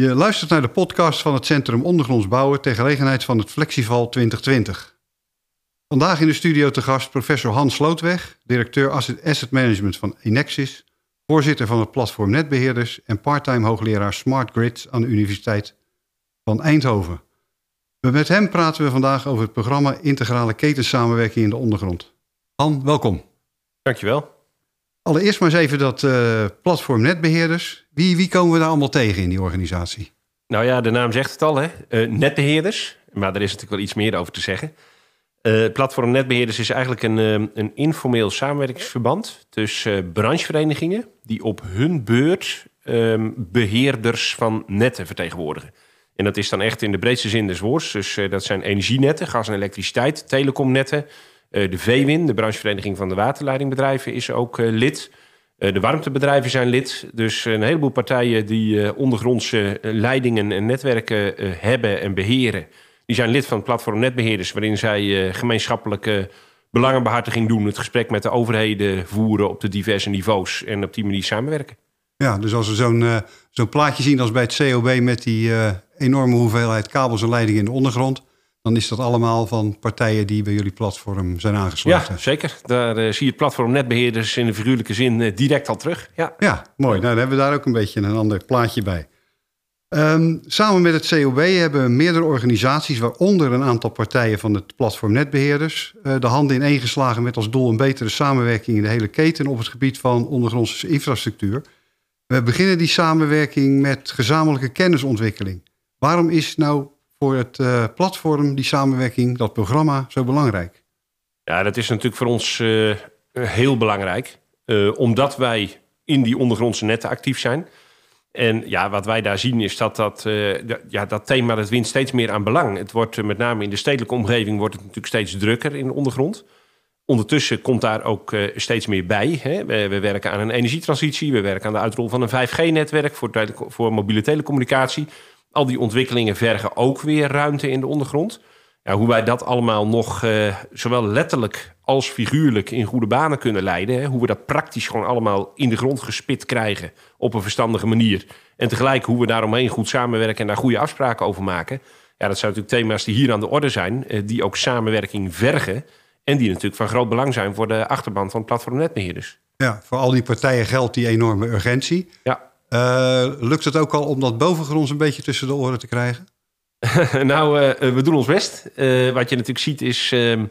Je luistert naar de podcast van het Centrum Ondergronds Bouwen ter gelegenheid van het Flexival 2020. Vandaag in de studio te gast professor Hans Slootweg, directeur Asset Management van Enexis, voorzitter van het platform Netbeheerders en parttime hoogleraar Smart Grids aan de Universiteit van Eindhoven. Met hem praten we vandaag over het programma Integrale Ketensamenwerking in de Ondergrond. Han, welkom. Dankjewel. Allereerst maar eens even dat uh, platform netbeheerders. Wie, wie komen we daar allemaal tegen in die organisatie? Nou ja, de naam zegt het al, hè? Uh, netbeheerders. Maar er is natuurlijk wel iets meer over te zeggen. Uh, platform netbeheerders is eigenlijk een, een informeel samenwerkingsverband tussen brancheverenigingen die op hun beurt um, beheerders van netten vertegenwoordigen. En dat is dan echt in de breedste zin des woords. Dus dat zijn energienetten, gas en elektriciteit, telecomnetten, eh, de VWIN, de branchevereniging van de waterleidingbedrijven, is ook eh, lid. Eh, de warmtebedrijven zijn lid. Dus een heleboel partijen die ondergrondse leidingen en netwerken hebben en beheren. Die zijn lid van het platform Netbeheerders, waarin zij gemeenschappelijke belangenbehartiging doen. Het gesprek met de overheden voeren op de diverse niveaus en op die manier samenwerken. Ja, dus als we zo'n zo'n plaatje zien als bij het COB met die enorme hoeveelheid kabels en leidingen in de ondergrond dan is dat allemaal van partijen die bij jullie platform zijn aangesloten. Ja, zeker. Daar uh, zie je het platform netbeheerders in de figuurlijke zin uh, direct al terug. Ja, ja mooi. Nou, dan hebben we daar ook een beetje een ander plaatje bij. Um, samen met het COB hebben meerdere organisaties, waaronder een aantal partijen van het platform netbeheerders, uh, de handen ineengeslagen met als doel een betere samenwerking in de hele keten op het gebied van ondergrondse infrastructuur. We beginnen die samenwerking met gezamenlijke kennisontwikkeling. Waarom is nou voor het uh, platform, die samenwerking, dat programma zo belangrijk? Ja, dat is natuurlijk voor ons uh, heel belangrijk. Uh, omdat wij in die ondergrondse netten actief zijn. En ja, wat wij daar zien is dat dat, ja, dat thema dat wint steeds meer aan belang. Het wordt met name in de stedelijke omgeving wordt het natuurlijk steeds drukker in de ondergrond. Ondertussen komt daar ook steeds meer bij. Hè. We, we, werken aan een energietransitie. We werken aan de uitrol van een 5G-netwerk voor, voor mobiele telecommunicatie al die ontwikkelingen vergen ook weer ruimte in de ondergrond. Ja, hoe wij dat allemaal nog uh, zowel letterlijk als figuurlijk in goede banen kunnen leiden. Hè, hoe we dat praktisch gewoon allemaal in de grond gespit krijgen op een verstandige manier. En tegelijk hoe we daaromheen goed samenwerken en daar goede afspraken over maken. Ja, dat zijn natuurlijk thema's die hier aan de orde zijn, uh, die ook samenwerking vergen. En die natuurlijk van groot belang zijn voor de achterban van platformnetbeheerders. Ja, voor al die partijen geldt die enorme urgentie. Ja. Uh, lukt het ook al om dat bovengronds een beetje tussen de oren te krijgen? nou, uh, we doen ons best. Wat je natuurlijk ziet is... Ehm,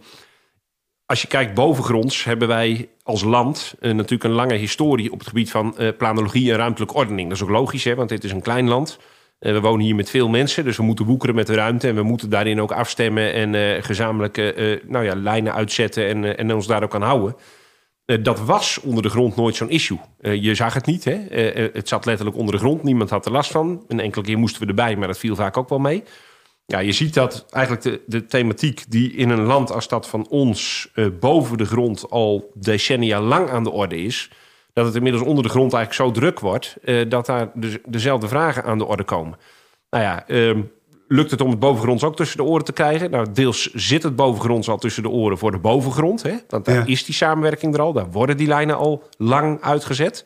als je kijkt bovengronds hebben wij als land natuurlijk een lange historie... op het gebied van planologie en ruimtelijke ordening. Dat is ook logisch, hè, want dit is een klein land. we wonen hier met veel mensen, dus we moeten woekeren met de ruimte... en we moeten daarin ook afstemmen en gezamenlijke nou ja, lijnen uitzetten... en, en ons daar ook aan houden. Uh, dat was onder de grond nooit zo'n issue. Uh, je zag het niet. Hè? Uh, het zat letterlijk onder de grond. Niemand had er last van. Een enkele keer moesten we erbij, maar dat viel vaak ook wel mee. Ja, je ziet dat eigenlijk de, de thematiek die in een land als dat van ons boven de grond al decennia lang aan de orde is, dat het inmiddels onder de grond eigenlijk zo druk wordt dat daar de, dezelfde vragen aan de orde komen. Nou ja, ehm, lukt het om het bovengronds ook tussen de oren te krijgen. Nou, deels zit het bovengronds al tussen de oren voor de bovengrond. Hè? Want daar is die samenwerking er al. Daar worden die lijnen al lang uitgezet.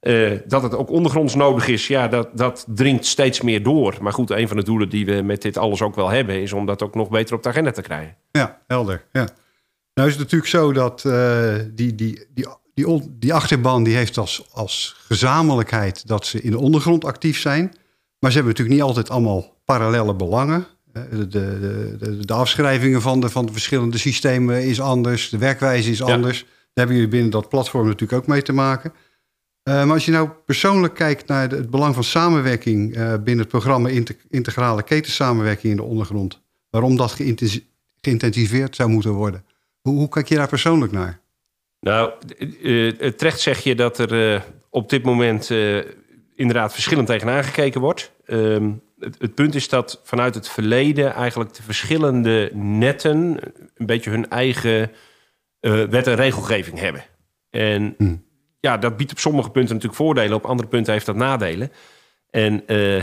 Uh, dat het ook ondergronds nodig is, ja, dat, dat dringt steeds meer door. Maar goed, een van de doelen die we met dit alles ook wel hebben... is om dat ook nog beter op de agenda te krijgen. Ja, helder. Ja. Nou is het natuurlijk zo dat uh, die, die, die, die, die achterban... die heeft als, als gezamenlijkheid dat ze in de ondergrond actief zijn... Maar ze hebben natuurlijk niet altijd allemaal parallele belangen. De, de, de, de, afschrijvingen van de, van de verschillende systemen is anders. De werkwijze is anders. Daar hebben jullie binnen dat platform natuurlijk ook mee te maken. Uh, maar als je nou persoonlijk kijkt naar het belang van samenwerking uh, binnen het programma Integrale Ketensamenwerking in de ondergrond, waarom dat geïntensiveerd zou moeten worden, hoe, hoe, kijk je daar persoonlijk naar? Nou, uh, terecht zeg je dat er op dit moment inderdaad verschillend tegenaan gekeken wordt. Um, het, het, punt is dat vanuit het verleden eigenlijk de verschillende netten een beetje hun eigen uh, wet en regelgeving hebben. En hmm. ja, dat biedt op sommige punten natuurlijk voordelen, op andere punten heeft dat nadelen. En uh,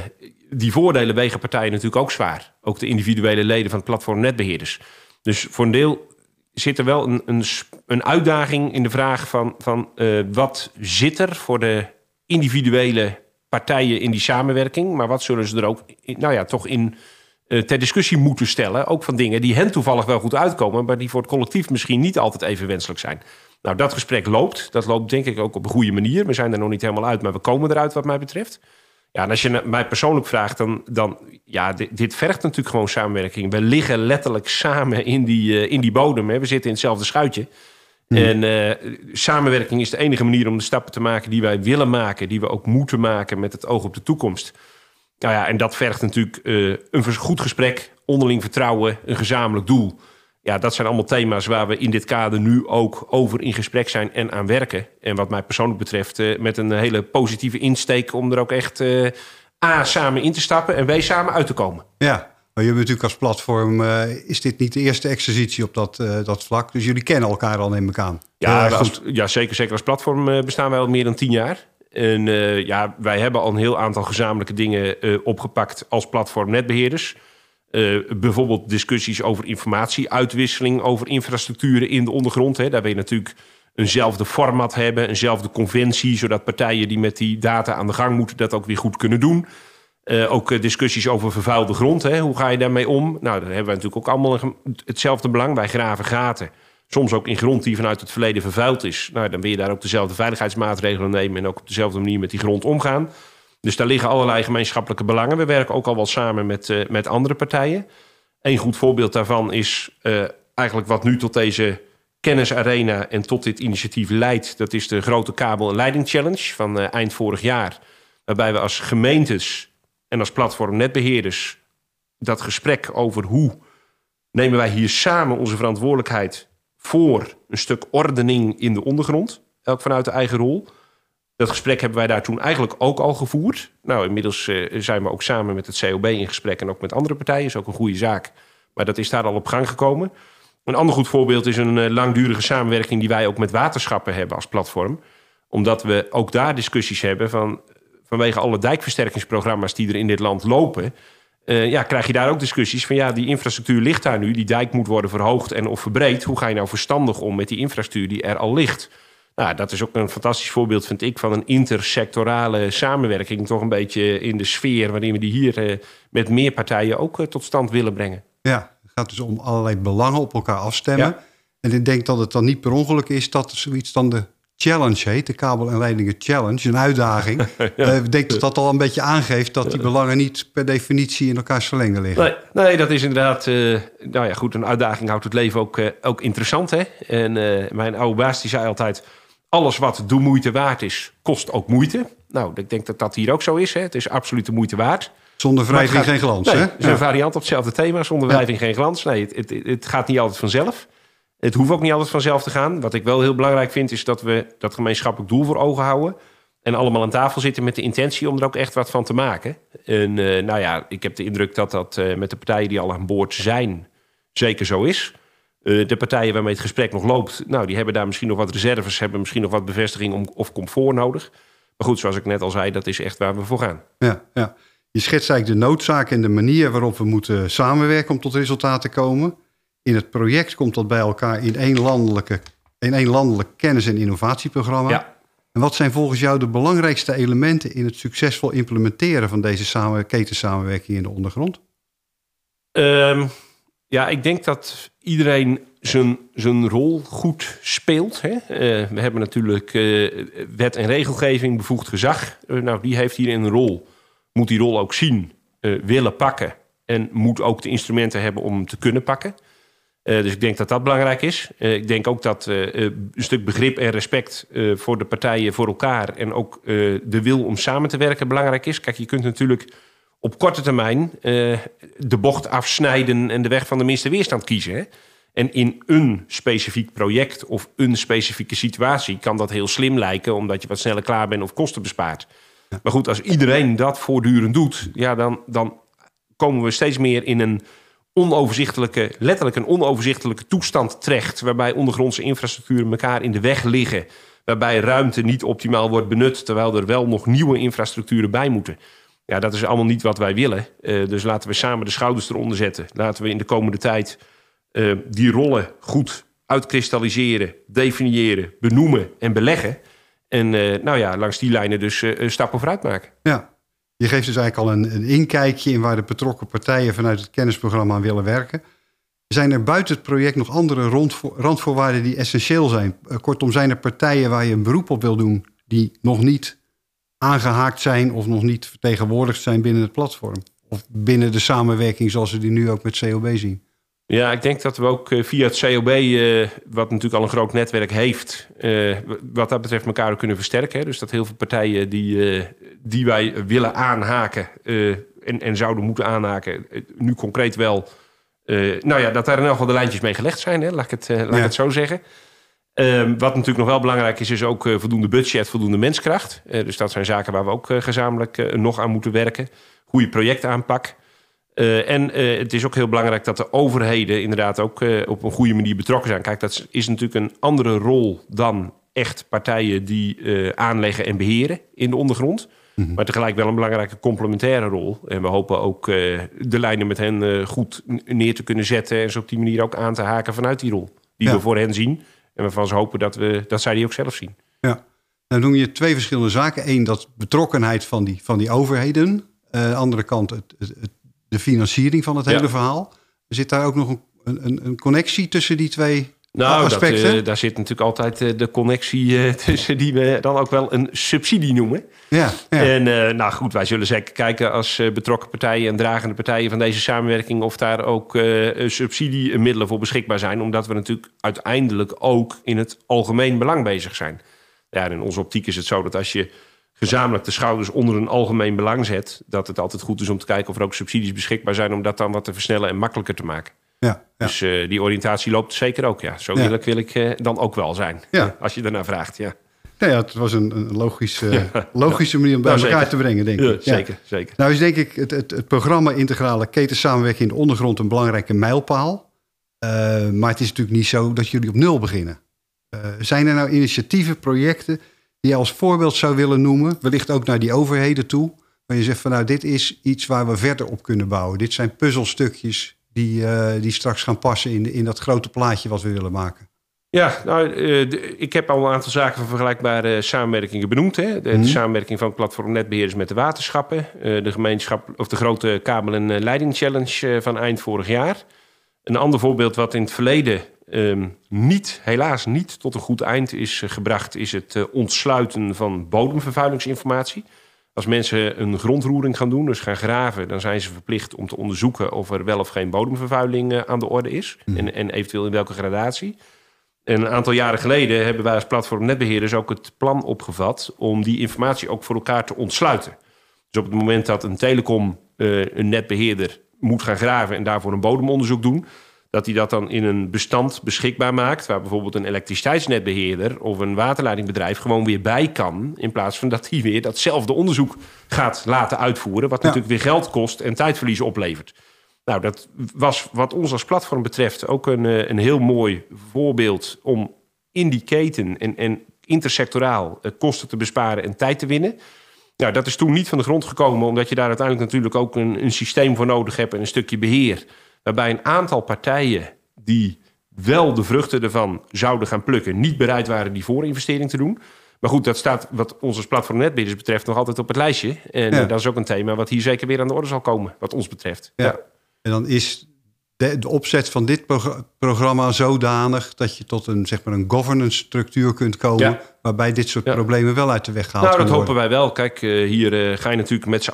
die voordelen wegen partijen natuurlijk ook zwaar. Ook de individuele leden van het platform netbeheerders. Dus voor een deel zit er wel een, een, een uitdaging in de vraag van, van uh, wat zit er voor de individuele partijen in die samenwerking, maar wat zullen ze er ook, nou ja, toch in uh, ter discussie moeten stellen. Ook van dingen die hen toevallig wel goed uitkomen, maar die voor het collectief misschien niet altijd even wenselijk zijn. Nou, dat gesprek loopt. Dat loopt denk ik ook op een goede manier. We zijn er nog niet helemaal uit, maar we komen eruit wat mij betreft. Ja, en als je mij persoonlijk vraagt, dan, dan ja, dit, vergt natuurlijk gewoon samenwerking. We liggen letterlijk samen in die, uh, in die bodem. Hè. We zitten in hetzelfde schuitje. Hmm. En uh, samenwerking is de enige manier om de stappen te maken die wij willen maken, die we ook moeten maken met het oog op de toekomst. Nou ja, en dat vergt natuurlijk uh, een goed gesprek, onderling vertrouwen, een gezamenlijk doel. Ja, dat zijn allemaal thema's waar we in dit kader nu ook over in gesprek zijn en aan werken. En wat mij persoonlijk betreft uh, met een hele positieve insteek om er ook echt A, samen in te stappen en B, samen uit te komen. Ja, maar hebt natuurlijk als platform, is dit niet de eerste exercitie op dat, dat vlak? Dus jullie kennen elkaar al in elkaar. Ja, als, ja zeker, zeker als platform bestaan wij al meer dan tien jaar. En ja, wij hebben al een heel aantal gezamenlijke dingen opgepakt als platform netbeheerders. Bijvoorbeeld discussies over informatieuitwisseling, over infrastructuren in de ondergrond. Hè. Daar wil je natuurlijk eenzelfde format hebben, eenzelfde conventie, zodat partijen die met die data aan de gang moeten dat ook weer goed kunnen doen. Ook discussies over vervuilde grond. Hè. Hoe ga je daarmee om? Nou, daar hebben we natuurlijk ook allemaal hetzelfde belang. Wij graven gaten. Soms ook in grond die vanuit het verleden vervuild is. Nou, dan wil je daar ook dezelfde veiligheidsmaatregelen nemen en ook op dezelfde manier met die grond omgaan. Dus daar liggen allerlei gemeenschappelijke belangen. We werken ook al wel samen met, uh, met andere partijen. Een goed voorbeeld daarvan is eigenlijk wat nu tot deze kennisarena en tot dit initiatief leidt. Dat is de grote kabel- en leiding challenge van eind vorig jaar. Waarbij we als gemeentes en als platform netbeheerders dat gesprek over hoe nemen wij hier samen onze verantwoordelijkheid voor een stuk ordening in de ondergrond. Elk vanuit de eigen rol. Dat gesprek hebben wij daar toen eigenlijk ook al gevoerd. Nou, inmiddels uh, zijn we ook samen met het COB in gesprek en ook met andere partijen. Is ook een goede zaak. Maar dat is daar al op gang gekomen. Een ander goed voorbeeld is een uh, langdurige samenwerking die wij ook met waterschappen hebben als platform. Omdat we ook daar discussies hebben van vanwege alle dijkversterkingsprogramma's die er in dit land lopen. Uh, ja, krijg je daar ook discussies van ja, die infrastructuur ligt daar nu, die dijk moet worden verhoogd en of verbreed. Hoe ga je nou verstandig om met die infrastructuur die er al ligt? Nou, dat is ook een fantastisch voorbeeld, vind ik, van een intersectorale samenwerking. Toch een beetje in de sfeer waarin we die hier uh, met meer partijen ook uh, tot stand willen brengen. Ja, het gaat dus om allerlei belangen op elkaar afstemmen. Ja. En ik denk dat het dan niet per ongeluk is dat zoiets dan de challenge heet, de kabel- en leidingen challenge, een uitdaging. ja. uh, ik denk dat dat al een beetje aangeeft dat die belangen niet per definitie in elkaars verlengde liggen. Nee, nee dat is inderdaad, uh, nou ja goed, een uitdaging houdt het leven ook, uh, ook interessant. Hè? En mijn oude baas die zei altijd, alles wat de moeite waard is, kost ook moeite. Nou, ik denk dat dat hier ook zo is. Hè? Het is absoluut de moeite waard. Zonder wrijving geen glans, nee, hè? Het is een variant op hetzelfde thema, zonder wrijving geen glans. Nee, het, het, het gaat niet altijd vanzelf. Het hoeft ook niet altijd vanzelf te gaan. Wat ik wel heel belangrijk vind, is dat we dat gemeenschappelijk doel voor ogen houden. En allemaal aan tafel zitten met de intentie om er ook echt wat van te maken. En uh, nou ja, ik heb de indruk dat dat uh, met de partijen die al aan boord zijn, zeker zo is. Uh, de partijen waarmee het gesprek nog loopt, nou, die hebben daar misschien nog wat reserves, hebben misschien nog wat bevestiging om, of comfort nodig. Maar goed, zoals ik net al zei, dat is echt waar we voor gaan. Ja, ja. Je schetst eigenlijk de noodzaak en de manier waarop we moeten samenwerken om tot resultaten te komen. In het project komt dat bij elkaar in één, landelijke, in één landelijk kennis- en innovatieprogramma. Ja. En wat zijn volgens jou de belangrijkste elementen in het succesvol implementeren van deze samen, ketensamenwerking in de ondergrond? Um, ja, ik denk dat iedereen zijn, zijn rol goed speelt. Hè? Uh, we hebben natuurlijk uh, wet en regelgeving, bevoegd gezag. Uh, nou, die heeft hier een rol. Moet die rol ook zien, willen pakken. En moet ook de instrumenten hebben om hem te kunnen pakken. Uh, dus ik denk dat dat belangrijk is. Uh, ik denk ook dat uh, een stuk begrip en respect voor de partijen, voor elkaar en ook de wil om samen te werken belangrijk is. Kijk, je kunt natuurlijk op korte termijn de bocht afsnijden en de weg van de minste weerstand kiezen. En in een specifiek project of een specifieke situatie kan dat heel slim lijken, omdat je wat sneller klaar bent of kosten bespaart. Maar goed, als iedereen dat voortdurend doet, ja, dan, dan komen we steeds meer in een onoverzichtelijke, letterlijk een onoverzichtelijke toestand terecht. Waarbij ondergrondse infrastructuren elkaar in de weg liggen. Waarbij ruimte niet optimaal wordt benut, terwijl er wel nog nieuwe infrastructuren bij moeten. Ja, dat is allemaal niet wat wij willen. Uh, dus laten we samen de schouders eronder zetten. Laten we in de komende tijd uh, die rollen goed uitkristalliseren, definiëren, benoemen en beleggen. En nou ja, langs die lijnen dus stappen vooruit maken. Ja, je geeft dus eigenlijk al een, een inkijkje in waar de betrokken partijen vanuit het kennisprogramma aan willen werken. Zijn er buiten het project nog andere randvoorwaarden die essentieel zijn? Kortom, zijn er partijen waar je een beroep op wil doen die nog niet aangehaakt zijn of nog niet vertegenwoordigd zijn binnen het platform? Of binnen de samenwerking zoals we die nu ook met COB zien? Ja, ik denk dat we ook eh, via het COB, uh, wat natuurlijk al een groot netwerk heeft, uh, wat dat betreft elkaar kunnen versterken. Dus dat heel veel partijen die, die wij willen aanhaken en, en zouden moeten aanhaken, nu concreet wel, nou ja, dat daar in elk geval de lijntjes mee gelegd zijn, hè. laat ik het, laat ik het zo zeggen. Ehm, wat natuurlijk nog wel belangrijk is, is ook voldoende budget, voldoende menskracht. dus dat zijn zaken waar we ook gezamenlijk nog aan moeten werken. Goede projectaanpak. Uh, en uh, het is ook heel belangrijk dat de overheden inderdaad ook uh, op een goede manier betrokken zijn. Kijk, dat is natuurlijk een andere rol dan echt partijen die aanleggen en beheren in de ondergrond. Mm -hmm. Maar tegelijk wel een belangrijke complementaire rol. En we hopen ook de lijnen met hen goed neer te kunnen zetten. En ze op die manier ook aan te haken vanuit die rol. Die we voor hen zien. En waarvan ze hopen dat, we, dat zij die ook zelf zien. Ja, nou noem je twee verschillende zaken. Eén, dat betrokkenheid van die, van die overheden. de andere kant het, het, het de financiering van het hele verhaal. Zit daar ook nog een, een, een connectie tussen die twee nou? Dat, uh, daar zit natuurlijk altijd uh, de connectie uh, tussen die we dan ook wel een subsidie noemen. Ja, ja. En nou goed, wij zullen zeker kijken als betrokken partijen en dragende partijen van deze samenwerking of daar ook subsidiemiddelen voor beschikbaar zijn. Omdat we natuurlijk uiteindelijk ook in het algemeen belang bezig zijn. Ja, in onze optiek is het zo dat als je gezamenlijk de schouders onder een algemeen belang zet, dat het altijd goed is om te kijken of er ook subsidies beschikbaar zijn om dat dan wat te versnellen en makkelijker te maken. Ja, Dus uh, die oriëntatie loopt zeker ook. Ja. Zo eerlijk wil ik uh, dan ook wel zijn. Ja. Als je daarnaar vraagt. Ja. Nou ja, het was een, een logische, logische manier om bij nou, elkaar te brengen, denk ik. Zeker, zeker. Nou is denk ik het, het, het programma Integrale Ketensamenwerking in de ondergrond een belangrijke mijlpaal. Uh, maar het is natuurlijk niet zo dat jullie op nul beginnen. zijn er nou initiatieven, projecten die je als voorbeeld zou willen noemen, wellicht ook naar die overheden toe, waar je zegt van nou, dit is iets waar we verder op kunnen bouwen. Dit zijn puzzelstukjes die, uh, die straks gaan passen in, in dat grote plaatje wat we willen maken. Ja, nou, uh, ik heb al een aantal zaken van vergelijkbare samenwerkingen benoemd. Hè. De, mm samenwerking van platform Netbeheerders met de waterschappen. Uh, de gemeenschap of de grote kabel- en leiding challenge van eind vorig jaar. Een ander voorbeeld wat in het verleden um, niet, helaas niet tot een goed eind is uh, gebracht, is het uh, ontsluiten van bodemvervuilingsinformatie. Als mensen een grondroering gaan doen, dus gaan graven, dan zijn ze verplicht om te onderzoeken of er wel of geen bodemvervuiling uh, aan de orde is. Mm. En, en, eventueel in welke gradatie. En een aantal jaren geleden hebben wij als platform netbeheerders ook het plan opgevat om die informatie ook voor elkaar te ontsluiten. Dus op het moment dat een telecom een netbeheerder moet gaan graven en daarvoor een bodemonderzoek doen, dat hij dat dan in een bestand beschikbaar maakt... waar bijvoorbeeld een elektriciteitsnetbeheerder of een waterleidingbedrijf... gewoon weer bij kan, in plaats van dat hij weer datzelfde onderzoek gaat laten uitvoeren... wat natuurlijk weer geld kost en tijdverlies oplevert. Nou, dat was wat ons als platform betreft ook een, eh, een heel mooi voorbeeld... om in die keten en, en intersectoraal eh, kosten te besparen en tijd te winnen... Nou, dat is toen niet van de grond gekomen, omdat je daar uiteindelijk natuurlijk ook een, een systeem voor nodig hebt en een stukje beheer waarbij een aantal partijen die wel de vruchten ervan zouden gaan plukken, niet bereid waren die voorinvestering te doen. Maar goed, dat staat wat ons als platform betreft nog altijd op het lijstje. En eh, dat is ook een thema wat hier zeker weer aan de orde zal komen, wat ons betreft. Ja. ja. En dan is de, de, opzet van dit programma zodanig dat je tot een, zeg maar een governance structuur kunt komen. Waarbij dit soort problemen wel uit de weg gehaald Nou, dat hopen wij wel. Kijk, uh, hier uh, ga je natuurlijk met z'n.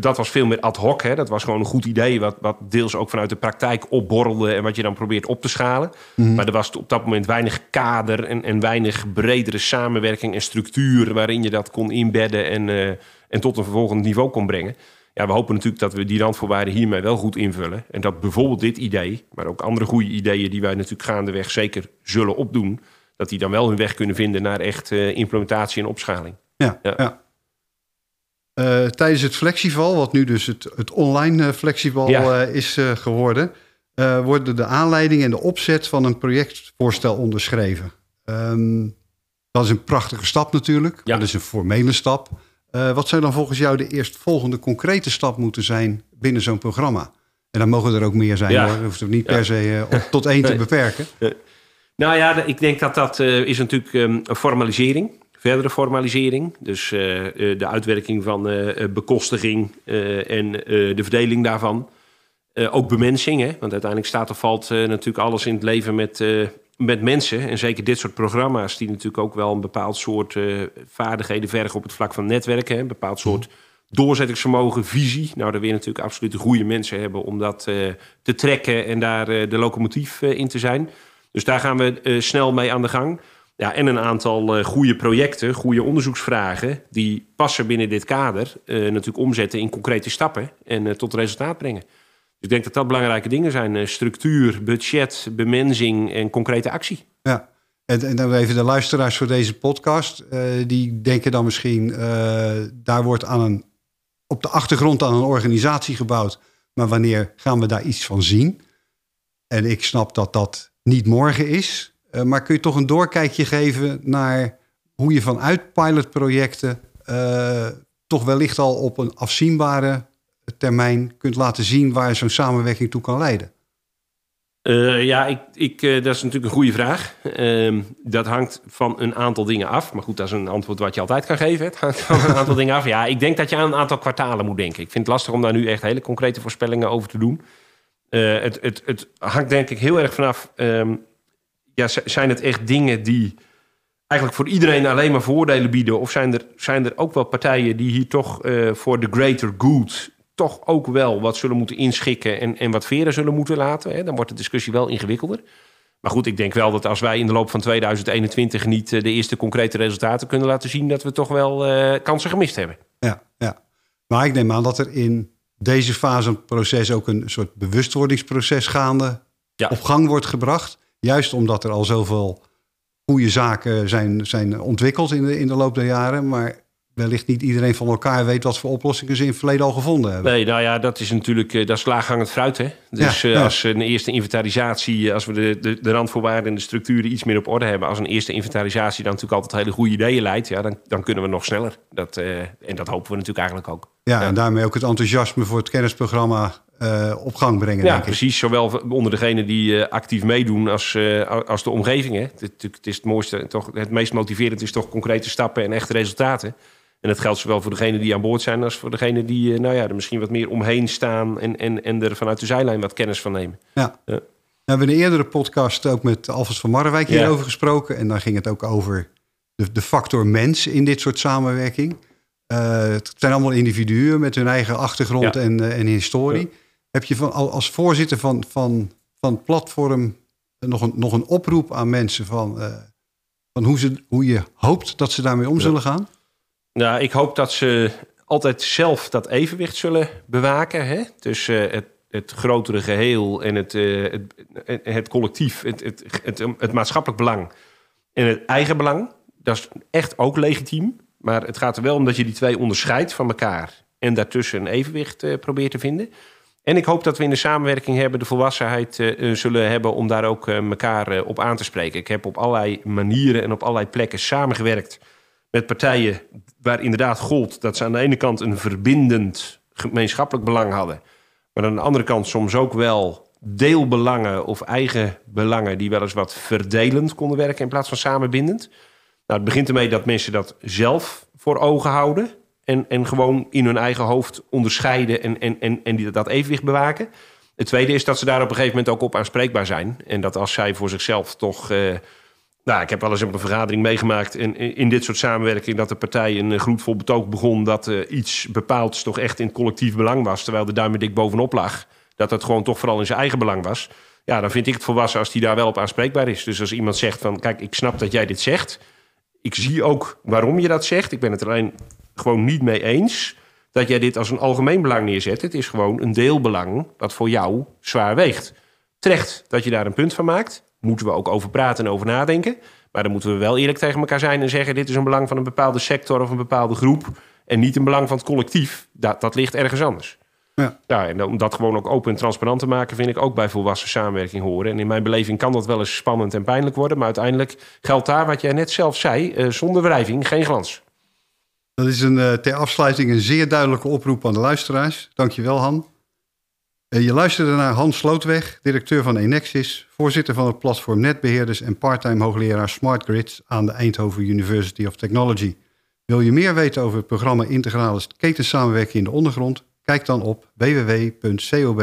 Dat was veel meer ad hoc. Hè? Dat was gewoon een goed idee. Wat, wat deels ook vanuit de praktijk opborrelde. En wat je dan probeert op te schalen. Mm. Maar er was op dat moment weinig kader. En, en weinig bredere samenwerking en structuur. waarin je dat kon inbedden. En, uh, en tot een vervolgend niveau kon brengen ja, we hopen natuurlijk dat we die randvoorwaarden hiermee wel goed invullen. En dat bijvoorbeeld dit idee, maar ook andere goede ideeën die wij natuurlijk gaandeweg zeker zullen opdoen, dat die dan wel hun weg kunnen vinden naar echt uh, implementatie en opschaling. Ja, ja. ja. Uh, tijdens het flexival, wat nu dus het, het online uh, flexival ja. is geworden, worden de aanleiding en de opzet van een projectvoorstel onderschreven. Um, dat is een prachtige stap natuurlijk. Ja. Dat is een formele stap. Uh, wat zou dan volgens jou de eerstvolgende concrete stap moeten zijn binnen zo'n programma? En dan mogen er ook meer zijn ja. hoor. Hoeft het niet per se uh, tot één te beperken. Nou ja, ik denk dat dat uh, is natuurlijk um, een formalisering verdere formalisering. Dus de uitwerking van bekostiging en de verdeling daarvan. ook bemensing, hè? want uiteindelijk staat of valt natuurlijk alles in het leven met, met mensen. En zeker dit soort programma's, die natuurlijk ook wel een bepaald soort vaardigheden vergen op het vlak van netwerken. Een bepaald soort doorzettingsvermogen, visie. Nou, daar wil je natuurlijk absoluut de goede mensen hebben om dat uh, te trekken en daar uh, de locomotief in te zijn. Dus daar gaan we snel mee aan de gang. Ja, en een aantal goede projecten, goede onderzoeksvragen, die passen binnen dit kader natuurlijk omzetten in concrete stappen en tot resultaat brengen. Ik denk dat dat belangrijke dingen zijn: structuur, budget, bemensing en concrete actie. Ja, en, en dan even de luisteraars voor deze podcast. die denken dan misschien, daar wordt aan een op de achtergrond aan een organisatie gebouwd. Maar wanneer gaan we daar iets van zien? En ik snap dat dat niet morgen is. Maar kun je toch een doorkijkje geven naar hoe je vanuit pilotprojecten toch wellicht al op een afzienbare termijn kunt laten zien waar zo'n samenwerking toe kan leiden? Uh, ja, ik, ik, uh, dat is natuurlijk een goede vraag. Uh, dat hangt van een aantal dingen af. Maar goed, dat is een antwoord wat je altijd kan geven. Het hangt van een aantal dingen af. Ja, ik denk dat je aan een aantal kwartalen moet denken. Ik vind het lastig om daar nu echt hele concrete voorspellingen over te doen. Uh, het, het, het hangt denk ik heel erg vanaf... Um, ja, zijn het echt dingen die eigenlijk voor iedereen alleen maar voordelen bieden? Of zijn er, zijn er ook wel partijen die hier toch voor de greater good toch ook wel wat zullen moeten inschikken en, en wat veren zullen moeten laten. Hè, dan wordt de discussie wel ingewikkelder. Maar goed, ik denk wel dat als wij in de loop van 2021 niet eh, de eerste concrete resultaten kunnen laten zien, dat we toch wel uh, kansen gemist hebben. Ja, ja. Maar ik neem aan dat er in deze fase van het proces ook een soort bewustwordingsproces gaande ja. op gang wordt gebracht. Juist omdat er al zoveel goede zaken zijn, zijn ontwikkeld in de, in de loop der jaren. Maar wellicht niet iedereen van elkaar weet wat voor oplossingen ze in het verleden al gevonden hebben. Nee, nou ja, dat is natuurlijk uh, dat is laaghangend fruit. Hè? Dus ja, uh, als een eerste inventarisatie, eh, als we de, de, de randvoorwaarden en de structuren iets meer op orde hebben, als een eerste inventarisatie dan natuurlijk altijd hele goede ideeën leidt, ja, dan, dan kunnen we nog sneller. Dat, uh, en dat hopen we natuurlijk eigenlijk ook. Ja, ja, en daarmee ook het enthousiasme voor het kennisprogramma uh, op gang brengen. Ja, precies. Zowel onder degenen die uh, actief meedoen als, uh, als de omgeving. Hè. Het, het, is het mooiste, toch, het meest motiverend is toch concrete stappen en echte resultaten. En dat geldt zowel voor degenen die aan boord zijn als voor degenen die nou ja, er misschien wat meer omheen staan en, en, en er vanuit de zijlijn wat kennis van nemen. Ja. ja. We hebben in een eerdere podcast ook met Alfons van Marrewijk hierover gesproken. En dan ging het ook over de, de factor mens in dit soort samenwerking. het zijn allemaal individuen met hun eigen achtergrond en, en historie. Heb je van, als voorzitter van, van, van het platform nog een, nog een oproep aan mensen van, uh, van hoe, ze, hoe je hoopt dat ze daarmee om zullen gaan? Nou, ik hoop dat ze altijd zelf dat evenwicht zullen bewaken. Hè? Tussen het, het grotere geheel en het, uh, het, het, collectief, het, het, het, maatschappelijk belang en het eigen belang. Dat is echt ook legitiem. Maar het gaat er wel om dat je die twee onderscheidt van elkaar. En daartussen een evenwicht probeert te vinden. En ik hoop dat we in de samenwerking hebben de volwassenheid zullen hebben om daar ook elkaar op aan te spreken. Ik heb op allerlei manieren en op allerlei plekken samengewerkt met partijen waar inderdaad gold dat ze aan de ene kant een verbindend gemeenschappelijk belang hadden, maar aan de andere kant soms ook wel deelbelangen of eigen belangen die wel eens wat verdelend konden werken in plaats van samenbindend. Nou, het begint ermee dat mensen dat zelf voor ogen houden. En, en gewoon in hun eigen hoofd onderscheiden en, en, en, en die, dat evenwicht bewaken. Het tweede is dat ze daar op een gegeven moment ook op aanspreekbaar zijn. En dat als zij voor zichzelf toch. Uh, nou, ik heb wel eens op een vergadering meegemaakt in, in dit soort samenwerking dat de partij een gloedvol betoog begon dat uh, iets bepaalds toch echt in collectief belang was, terwijl de duim dik bovenop lag. Dat het gewoon toch vooral in zijn eigen belang was. Ja, dan vind ik het volwassen als die daar wel op aanspreekbaar is. Dus als iemand zegt van, kijk, ik snap dat jij dit zegt. Ik zie ook waarom je dat zegt. Ik ben het alleen gewoon niet mee eens dat jij dit als een algemeen belang neerzet. Het is gewoon een deelbelang dat voor jou zwaar weegt. Terecht dat je daar een punt van maakt. Moeten we ook over praten en over nadenken. Maar dan moeten we wel eerlijk tegen elkaar zijn en zeggen: dit is een belang van een bepaalde sector of een bepaalde groep. En niet een belang van het collectief. Dat, dat ligt ergens anders. Ja. ja, en om dat gewoon ook open en transparant te maken, vind ik ook bij volwassen samenwerking horen. En in mijn beleving kan dat wel eens spannend en pijnlijk worden. Maar uiteindelijk geldt daar wat jij net zelf zei: uh, zonder wrijving geen glans. Dat is een, uh, ter afsluiting een zeer duidelijke oproep aan de luisteraars. Dankjewel, Han. Je luisterde naar Hans Slootweg, directeur van Enexis, voorzitter van het platform Netbeheerders en parttime hoogleraar Smart Grids aan de Eindhoven University of Technology. Wil je meer weten over het programma Integrale Ketensamenwerking in de Ondergrond? Kijk dan op www.cob.nl.